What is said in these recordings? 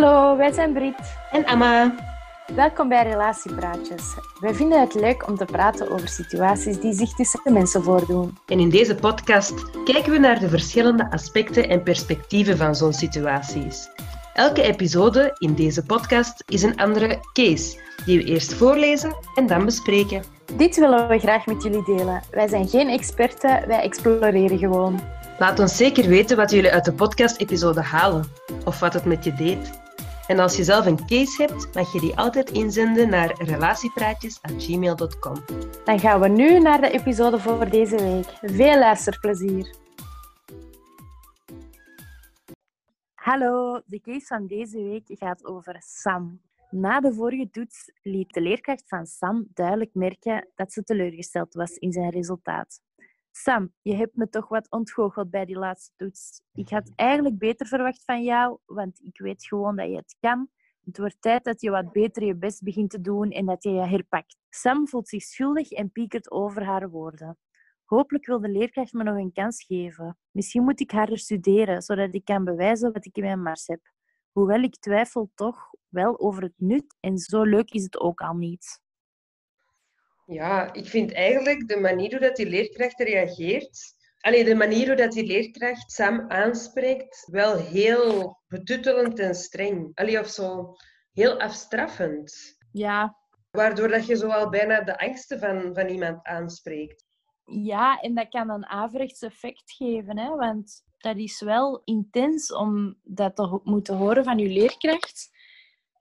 Hallo, wij zijn Brit. En Emma. Welkom bij Relatiepraatjes. Wij vinden het leuk om te praten over situaties die zich tussen de mensen voordoen. En in deze podcast kijken we naar de verschillende aspecten en perspectieven van zo'n situaties. Elke episode in deze podcast is een andere case, die we eerst voorlezen en dan bespreken. Dit willen we graag met jullie delen. Wij zijn geen experten, wij exploreren gewoon. Laat ons zeker weten wat jullie uit de podcast-episode halen of wat het met je deed. En als je zelf een case hebt, mag je die altijd inzenden naar relatiepraatjes.gmail.com. Dan gaan we nu naar de episode voor deze week. Veel luisterplezier. Hallo, de case van deze week gaat over Sam. Na de vorige toets liet de leerkracht van Sam duidelijk merken dat ze teleurgesteld was in zijn resultaat. Sam, je hebt me toch wat ontgoocheld bij die laatste toets. Ik had eigenlijk beter verwacht van jou, want ik weet gewoon dat je het kan. Het wordt tijd dat je wat beter je best begint te doen en dat je je herpakt. Sam voelt zich schuldig en piekert over haar woorden. Hopelijk wil de leerkracht me nog een kans geven. Misschien moet ik harder studeren, zodat ik kan bewijzen wat ik in mijn mars heb. Hoewel ik twijfel toch wel over het nut en zo leuk is het ook al niet. Ja, ik vind eigenlijk de manier hoe dat die leerkracht reageert, alleen de manier hoe dat die leerkracht Sam aanspreekt, wel heel betuttelend en streng. Allee, of zo heel afstraffend. Ja. Waardoor dat je zo al bijna de angsten van, van iemand aanspreekt. Ja, en dat kan een averechts effect geven, hè? want dat is wel intens om dat te moeten horen van je leerkracht.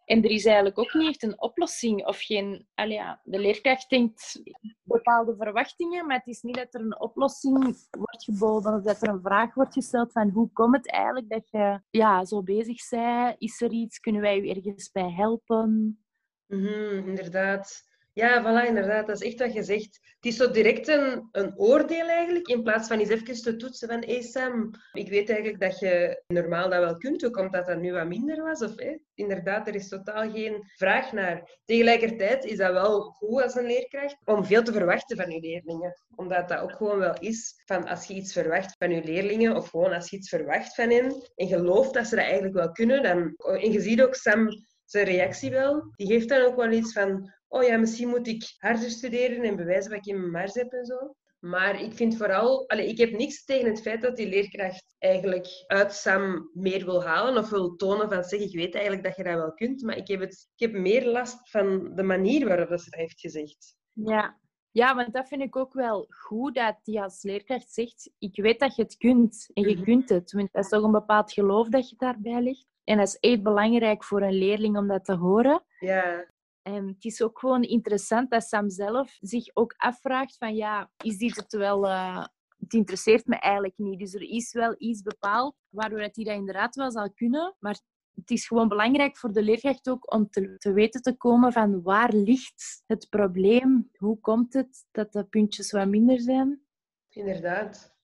En er is eigenlijk ook niet echt een oplossing of geen... Ja, de leerkracht denkt bepaalde verwachtingen, maar het is niet dat er een oplossing wordt geboden of dat er een vraag wordt gesteld van hoe komt het eigenlijk dat je ja, zo bezig bent? Is er iets? Kunnen wij u ergens bij helpen? Mhm, inderdaad. Ja, voilà, inderdaad. Dat is echt wat je zegt. Het is zo direct een, een oordeel eigenlijk, in plaats van eens even te toetsen van hey Sam, ik weet eigenlijk dat je normaal dat wel kunt. Hoe komt dat dat nu wat minder was? Of inderdaad, er is totaal geen vraag naar. Tegelijkertijd is dat wel goed als een leerkracht om veel te verwachten van je leerlingen. Omdat dat ook gewoon wel is van als je iets verwacht van je leerlingen, of gewoon als je iets verwacht van hen, en gelooft dat ze dat eigenlijk wel kunnen, dan... En je ziet ook Sam zijn reactie wel. Die geeft dan ook wel iets van oh ja, misschien moet ik harder studeren en bewijzen wat ik in mijn mars heb en zo. Maar ik vind vooral, allez, ik heb niks tegen het feit dat die leerkracht eigenlijk uit Sam meer wil halen of wil tonen van zeg, ik weet eigenlijk dat je dat wel kunt, maar ik heb, het, ik heb meer last van de manier waarop dat ze dat heeft gezegd. Ja. ja, want dat vind ik ook wel goed dat die als leerkracht zegt, ik weet dat je het kunt en je Mhm. kunt het. Want dat is toch een bepaald geloof dat je daarbij ligt. En dat is echt belangrijk voor een leerling om dat te horen. Ja, En het is ook gewoon interessant dat Sam zelf zich ook afvraagt van ja, is dit het wel... eh, het interesseert me eigenlijk niet. Dus er is wel iets bepaald waardoor hij dat inderdaad wel zal kunnen. Maar het is gewoon belangrijk voor de leerkracht ook om te, te weten te komen van waar ligt het probleem? Hoe komt het dat de puntjes wat minder zijn? inderdaad.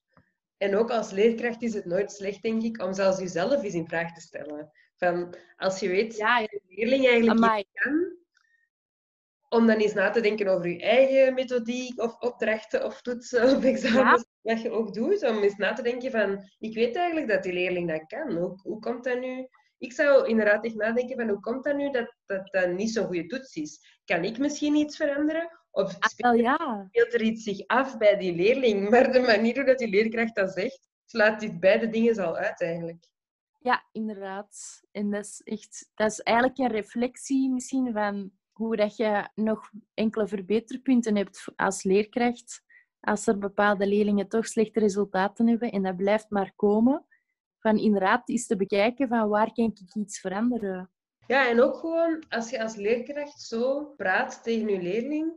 En ook als leerkracht is het nooit slecht, denk ik, om zelfs jezelf eens in vraag te stellen. Van, als je weet Ja, dat je leerling eigenlijk amai. kan, om dan eens na te denken over je eigen methodiek of opdrachten of toetsen of examens, wat je ook doet, om eens na te denken van, ik weet eigenlijk dat die leerling dat kan. Hoe, hoe komt dat nu? Ik zou inderdaad echt nadenken van, hoe komt dat nu dat dat, dat niet zo'n goede toets is? Kan ik misschien iets veranderen? Of Ah, speelt ja. speelt er iets zich af bij die leerling? Maar de manier hoe dat die leerkracht dat zegt, slaat dit beide dingen al uit eigenlijk. Ja, inderdaad. En dat is echt, dat is eigenlijk een reflectie misschien van hoe dat je nog enkele verbeterpunten hebt als leerkracht. Als er bepaalde leerlingen toch slechte resultaten hebben en dat blijft maar komen. Van inderdaad is te bekijken van waar kan ik iets veranderen. Ja, en ook gewoon als je als leerkracht zo praat tegen je leerling,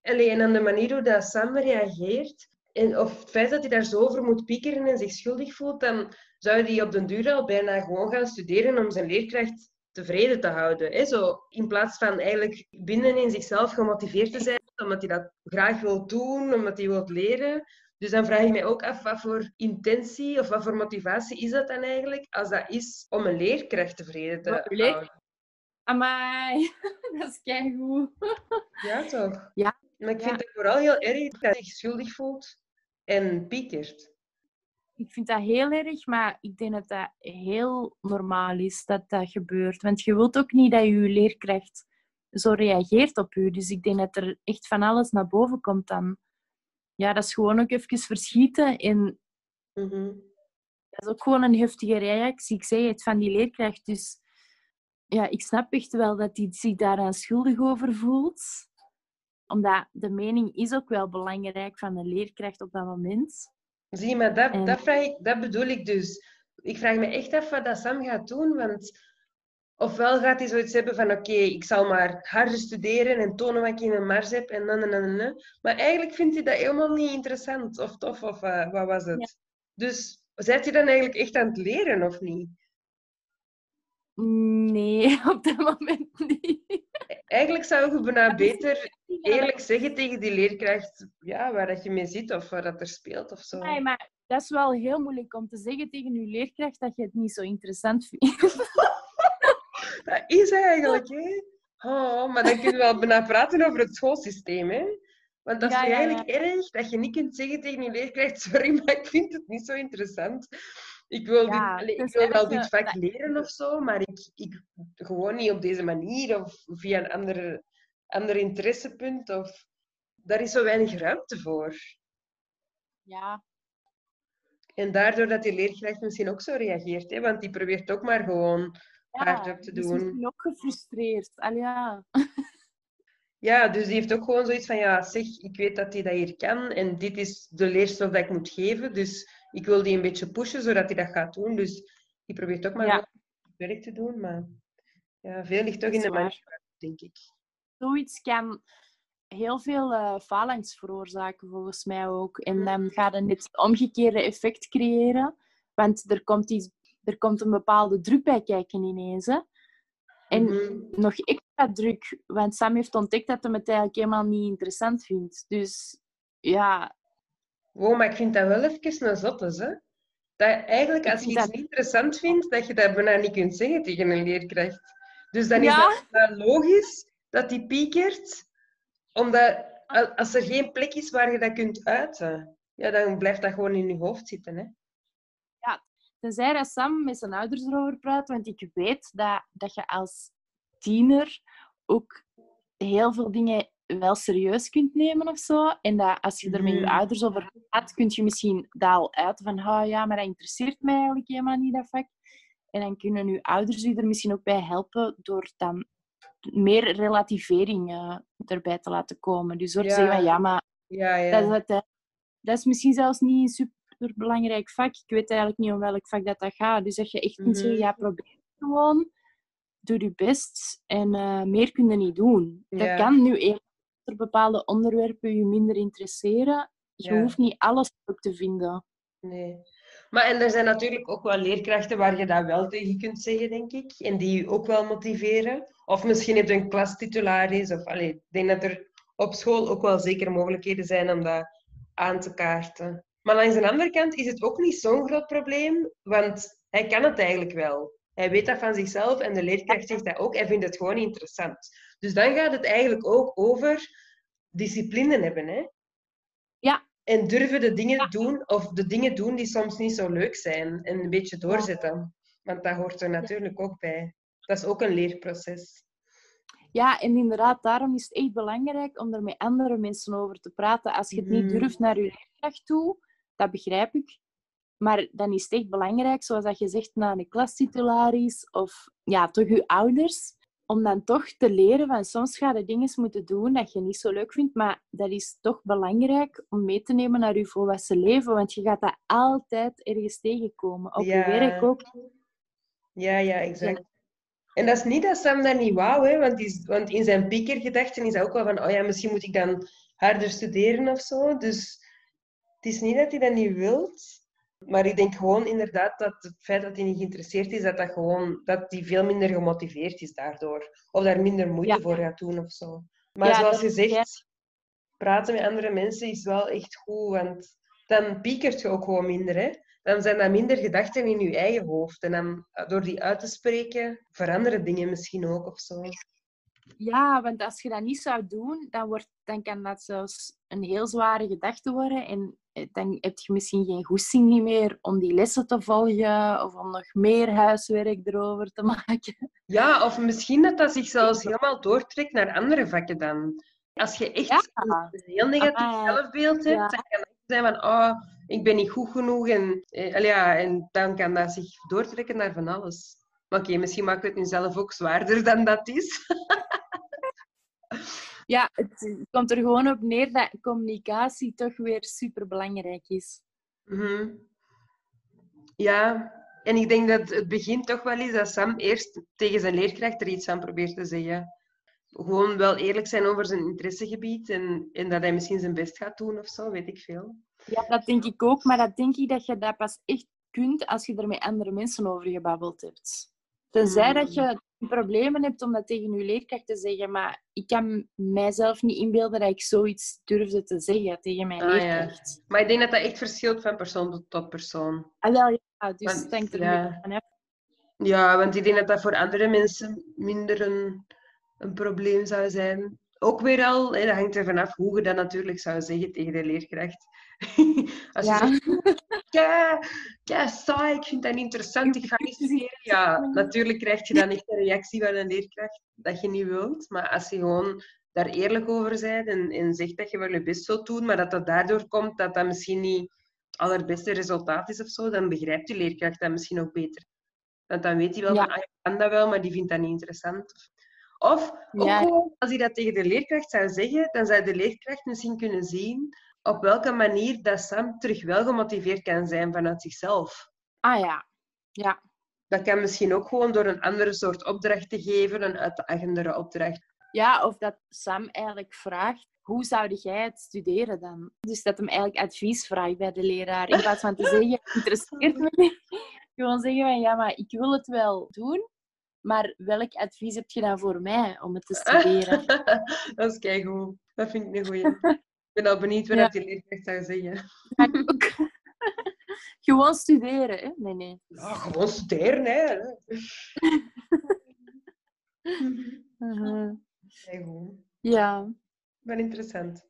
en aan de manier hoe dat Sam reageert, en of het feit dat hij daar zo over moet piekeren en zich schuldig voelt, dan zou hij op den duur al bijna gewoon gaan studeren om zijn leerkracht tevreden te houden. Hè? Zo, in plaats van eigenlijk binnen in zichzelf gemotiveerd te zijn, omdat hij dat graag wil doen, omdat hij wil leren. Dus dan vraag ik mij ook af, wat voor intentie of wat voor motivatie is dat dan eigenlijk, als dat is om een leerkracht tevreden te leer- houden? Amai, dat is keigoed. Ja, toch? Ja. Maar ik Ja. vind het vooral heel erg dat hij zich schuldig voelt en piekert. Ik vind dat heel erg, maar ik denk dat dat heel normaal is dat dat gebeurt. Want je wilt ook niet dat je leerkracht zo reageert op u. Dus ik denk dat er echt van alles naar boven komt dan. Ja, dat is gewoon ook even verschieten. En Mhm. dat is ook gewoon een heftige reactie. Ik zei het van die leerkracht. Dus ja, ik snap echt wel dat hij zich daaraan schuldig over voelt. Omdat de mening is ook wel belangrijk van de leerkracht op dat moment. Zie, maar dat, En- dat, vraag ik, dat bedoel ik dus. Ik vraag me echt af wat dat Sam gaat doen, want ofwel gaat hij zoiets hebben van oké, ik zal maar harder studeren en tonen wat ik in mijn mars heb en dan en dan en. Maar eigenlijk vindt hij dat helemaal niet interessant of tof of eh, wat was het? Ja. Dus zijt je dan eigenlijk echt aan het leren of niet? Nee, op dat moment niet. Eigenlijk zou je bijna beter Ja, eerlijk zeggen tegen die leerkracht ja, waar dat je mee zit of wat dat er speelt of zo. Nee, maar dat is wel heel moeilijk om te zeggen tegen je leerkracht dat je het niet zo interessant vindt. Dat is eigenlijk, hè? Oh, maar dan kunnen we wel bijna praten over het schoolsysteem, hè? Want dat is Ja, toch ja, eigenlijk erg dat je niet kunt zeggen tegen je leerkracht: Sorry, maar ik vind het niet zo interessant. Ik wil, Ja, dit, ik is wil wel dit vak leren of zo, maar ik, ik gewoon niet op deze manier of via een ander, ander interessepunt. Of, daar is zo weinig ruimte voor. Ja, En daardoor dat die leerkracht misschien ook zo reageert, hè? want die probeert ook maar gewoon hard op te is doen. misschien ook gefrustreerd. Al ja. Ja, dus die heeft ook gewoon zoiets van, ja, zeg, ik weet dat hij dat hier kan en dit is de leerstof dat ik moet geven, dus ik wil die een beetje pushen zodat hij dat gaat doen. Dus die probeert ook maar Ja. werk te doen, maar ja, veel ligt toch in de manier, denk ik. Zoiets kan heel veel phalanx veroorzaken, volgens mij ook. En dan gaat het net omgekeerde effect creëren. Want er komt, iets, er komt een bepaalde druk bij kijken ineens. Hè. En Mhm. nog extra druk, want Sam heeft ontdekt dat hij het eigenlijk helemaal niet interessant vindt. Dus ja, Wow, maar ik vind dat wel even een zotte, hè? Dat eigenlijk, als je iets dat- niet interessant vindt, dat je dat bijna niet kunt zeggen tegen een leerkracht. Dus dan is Ja. het wel logisch dat die piekert, omdat al- als er geen plek is waar je dat kunt uiten, ja, dan blijft dat gewoon in je hoofd zitten. Hè? tenzij dat Sam met zijn ouders erover praat, want ik weet dat, dat je als tiener ook heel veel dingen wel serieus kunt nemen of zo. En dat als je er met je Mhm. ouders over praat, kun je misschien dat al uit van oh, ja, maar dat interesseert mij eigenlijk helemaal niet, dat vak. En dan kunnen je ouders je er misschien ook bij helpen door dan meer relativering eh, erbij te laten komen. Dus door te Ja. zeggen van ja, maar Ja, ja. dat is, het, dat is misschien zelfs niet een superbelangrijk vak. Ik weet eigenlijk niet om welk vak dat, dat gaat. Dus dat je echt kunt zeggen, Mhm. ja, probeer het gewoon. Doe je best. En eh, meer kun je niet doen. Dat kan nu eerlijk er bepaalde onderwerpen je minder interesseren. Je hoeft niet alles ook te vinden. Nee. Maar en er zijn natuurlijk ook wel leerkrachten waar je dat wel tegen kunt zeggen, denk ik. En die je ook wel motiveren. Of misschien heb je een klastitularis. Of, allee, ik denk dat er op school ook wel zeker mogelijkheden zijn om dat aan te kaarten. Maar langs de andere kant is het ook niet zo'n groot probleem, want hij kan het eigenlijk wel. Hij weet dat van zichzelf en de leerkracht zegt dat ook. Hij vindt het gewoon interessant. Dus dan gaat het eigenlijk ook over discipline hebben. Hè? Ja. En durven de dingen Ja. doen, of de dingen doen die soms niet zo leuk zijn. En een beetje doorzetten. Want dat hoort er natuurlijk ook bij. Dat is ook een leerproces. Ja, en inderdaad, daarom is het echt belangrijk om er met andere mensen over te praten. Als je het niet Mhm. durft naar je leerkracht toe, dat begrijp ik. Maar dan is het echt belangrijk, zoals dat je zegt, naar een klastitularis of ja, toch je ouders, om dan toch te leren van soms ga je dingen moeten doen dat je niet zo leuk vindt, maar dat is toch belangrijk om mee te nemen naar je volwassen leven, want je gaat dat altijd ergens tegenkomen. Op Ja. je werk ook. Ja, ja, exact. En dat is niet dat Sam dat niet wou, hè, want, die, want in zijn piekergedachten is hij ook wel van, oh ja, misschien moet ik dan harder studeren of zo. Dus het is niet dat hij dat niet wilt. Maar ik denk gewoon inderdaad dat het feit dat hij niet geïnteresseerd is, dat, dat, gewoon, dat hij veel minder gemotiveerd is daardoor. Of daar minder moeite Ja. voor gaat doen of zo. Maar Ja, zoals je is- zegt, praten met andere mensen is wel echt goed, want dan piekert je ook gewoon minder. Hè? Dan zijn dat minder gedachten in je eigen hoofd. En dan, door die uit te spreken, veranderen dingen misschien ook of zo. Ja, want als je dat niet zou doen, dan, wordt, dan kan dat zelfs een heel zware gedachte worden. En eh, dan heb je misschien geen goesting meer om die lessen te volgen of om nog meer huiswerk erover te maken. Ja, of misschien dat dat zich zelfs helemaal doortrekt naar andere vakken dan. Als je echt een heel negatief ah, zelfbeeld hebt, dan kan het zijn van, oh, ik ben niet goed genoeg. En, eh, ja, en dan kan dat zich doortrekken naar van alles. Maar oké, misschien maakt het nu zelf ook zwaarder dan dat is. ja, het komt er gewoon op neer dat communicatie toch weer super belangrijk is. Mhm. Ja, en ik denk dat het begint toch wel eens dat Sam eerst tegen zijn leerkracht er iets aan probeert te zeggen. Gewoon wel eerlijk zijn over zijn interessegebied en, en dat hij misschien zijn best gaat doen of zo, weet ik veel. Ja, dat denk ik ook, maar dat denk ik dat je dat pas echt kunt als je er met andere mensen over gebabbeld hebt. Tenzij dat je problemen hebt om dat tegen je leerkracht te zeggen, maar ik kan mijzelf niet inbeelden dat ik zoiets durfde te zeggen tegen mijn ah, leerkracht. Ja. Maar ik denk dat dat echt verschilt van persoon tot persoon. Ah, wel, ja, dus want, denk er ja. aan Ja, want ik denk dat dat voor andere mensen minder een, een probleem zou zijn. Ook weer al, hè, dat hangt er vanaf hoe je dat natuurlijk zou zeggen tegen de leerkracht. Als ja. je zegt, ja, ja, saai, ik vind dat interessant, ik ga niet studeren. Ja, natuurlijk krijg je dan echt een reactie van een leerkracht dat je niet wilt. Maar als je gewoon daar eerlijk over bent en, en zegt dat je wel je best wilt doen, maar dat dat daardoor komt dat dat misschien niet het allerbeste resultaat is of zo, dan begrijpt je leerkracht dat misschien ook beter. Want dan weet hij wel van, ah, je kan dat wel, maar die vindt dat niet interessant. Of ook gewoon, als hij dat tegen de leerkracht zou zeggen, dan zou de leerkracht misschien kunnen zien op welke manier dat Sam terug wel gemotiveerd kan zijn vanuit zichzelf. Ah ja, ja. Dat kan misschien ook gewoon door een andere soort opdracht te geven, een uitdagendere opdracht. Ja, of dat Sam eigenlijk vraagt, hoe zou jij het studeren dan? Dus dat hem eigenlijk advies vraagt bij de leraar. In plaats van te zeggen, interesseert me niet. Gewoon zeggen van, ja, maar ik wil het wel doen. Maar welk advies heb je dan voor mij om het te studeren? dat is keigoed. Dat vind ik een goeie. Ik ben al benieuwd wat ja. die leerkracht zou zeggen. gewoon studeren, hè? Nee, nee. Ja, gewoon studeren, hè. uh-huh. Ja. Wel interessant.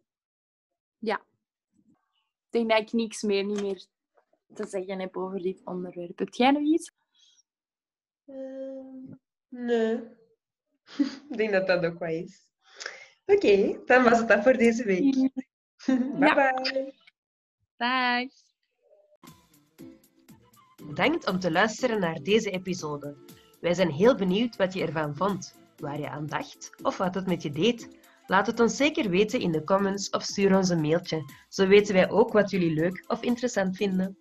Ja. Ik denk dat ik niks meer, niet meer te zeggen heb over dit onderwerp. Heb jij nog iets? Uh, nee. ik denk dat dat ook wel is. Oké, dan was het dat voor deze week. bye bye. Dag. Bedankt om te luisteren naar deze episode. Wij zijn heel benieuwd wat je ervan vond, waar je aan dacht of wat het met je deed. Laat het ons zeker weten in de comments of stuur ons een mailtje. Zo weten wij ook wat jullie leuk of interessant vinden.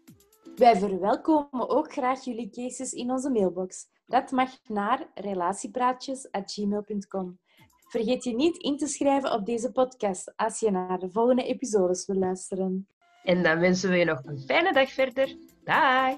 Wij verwelkomen ook graag jullie cases in onze mailbox. Dat mag naar relatiepraatjes.gmail.com. Vergeet je niet in te schrijven op deze podcast als je naar de volgende episodes wil luisteren. En dan wensen we je nog een fijne dag verder. Dag!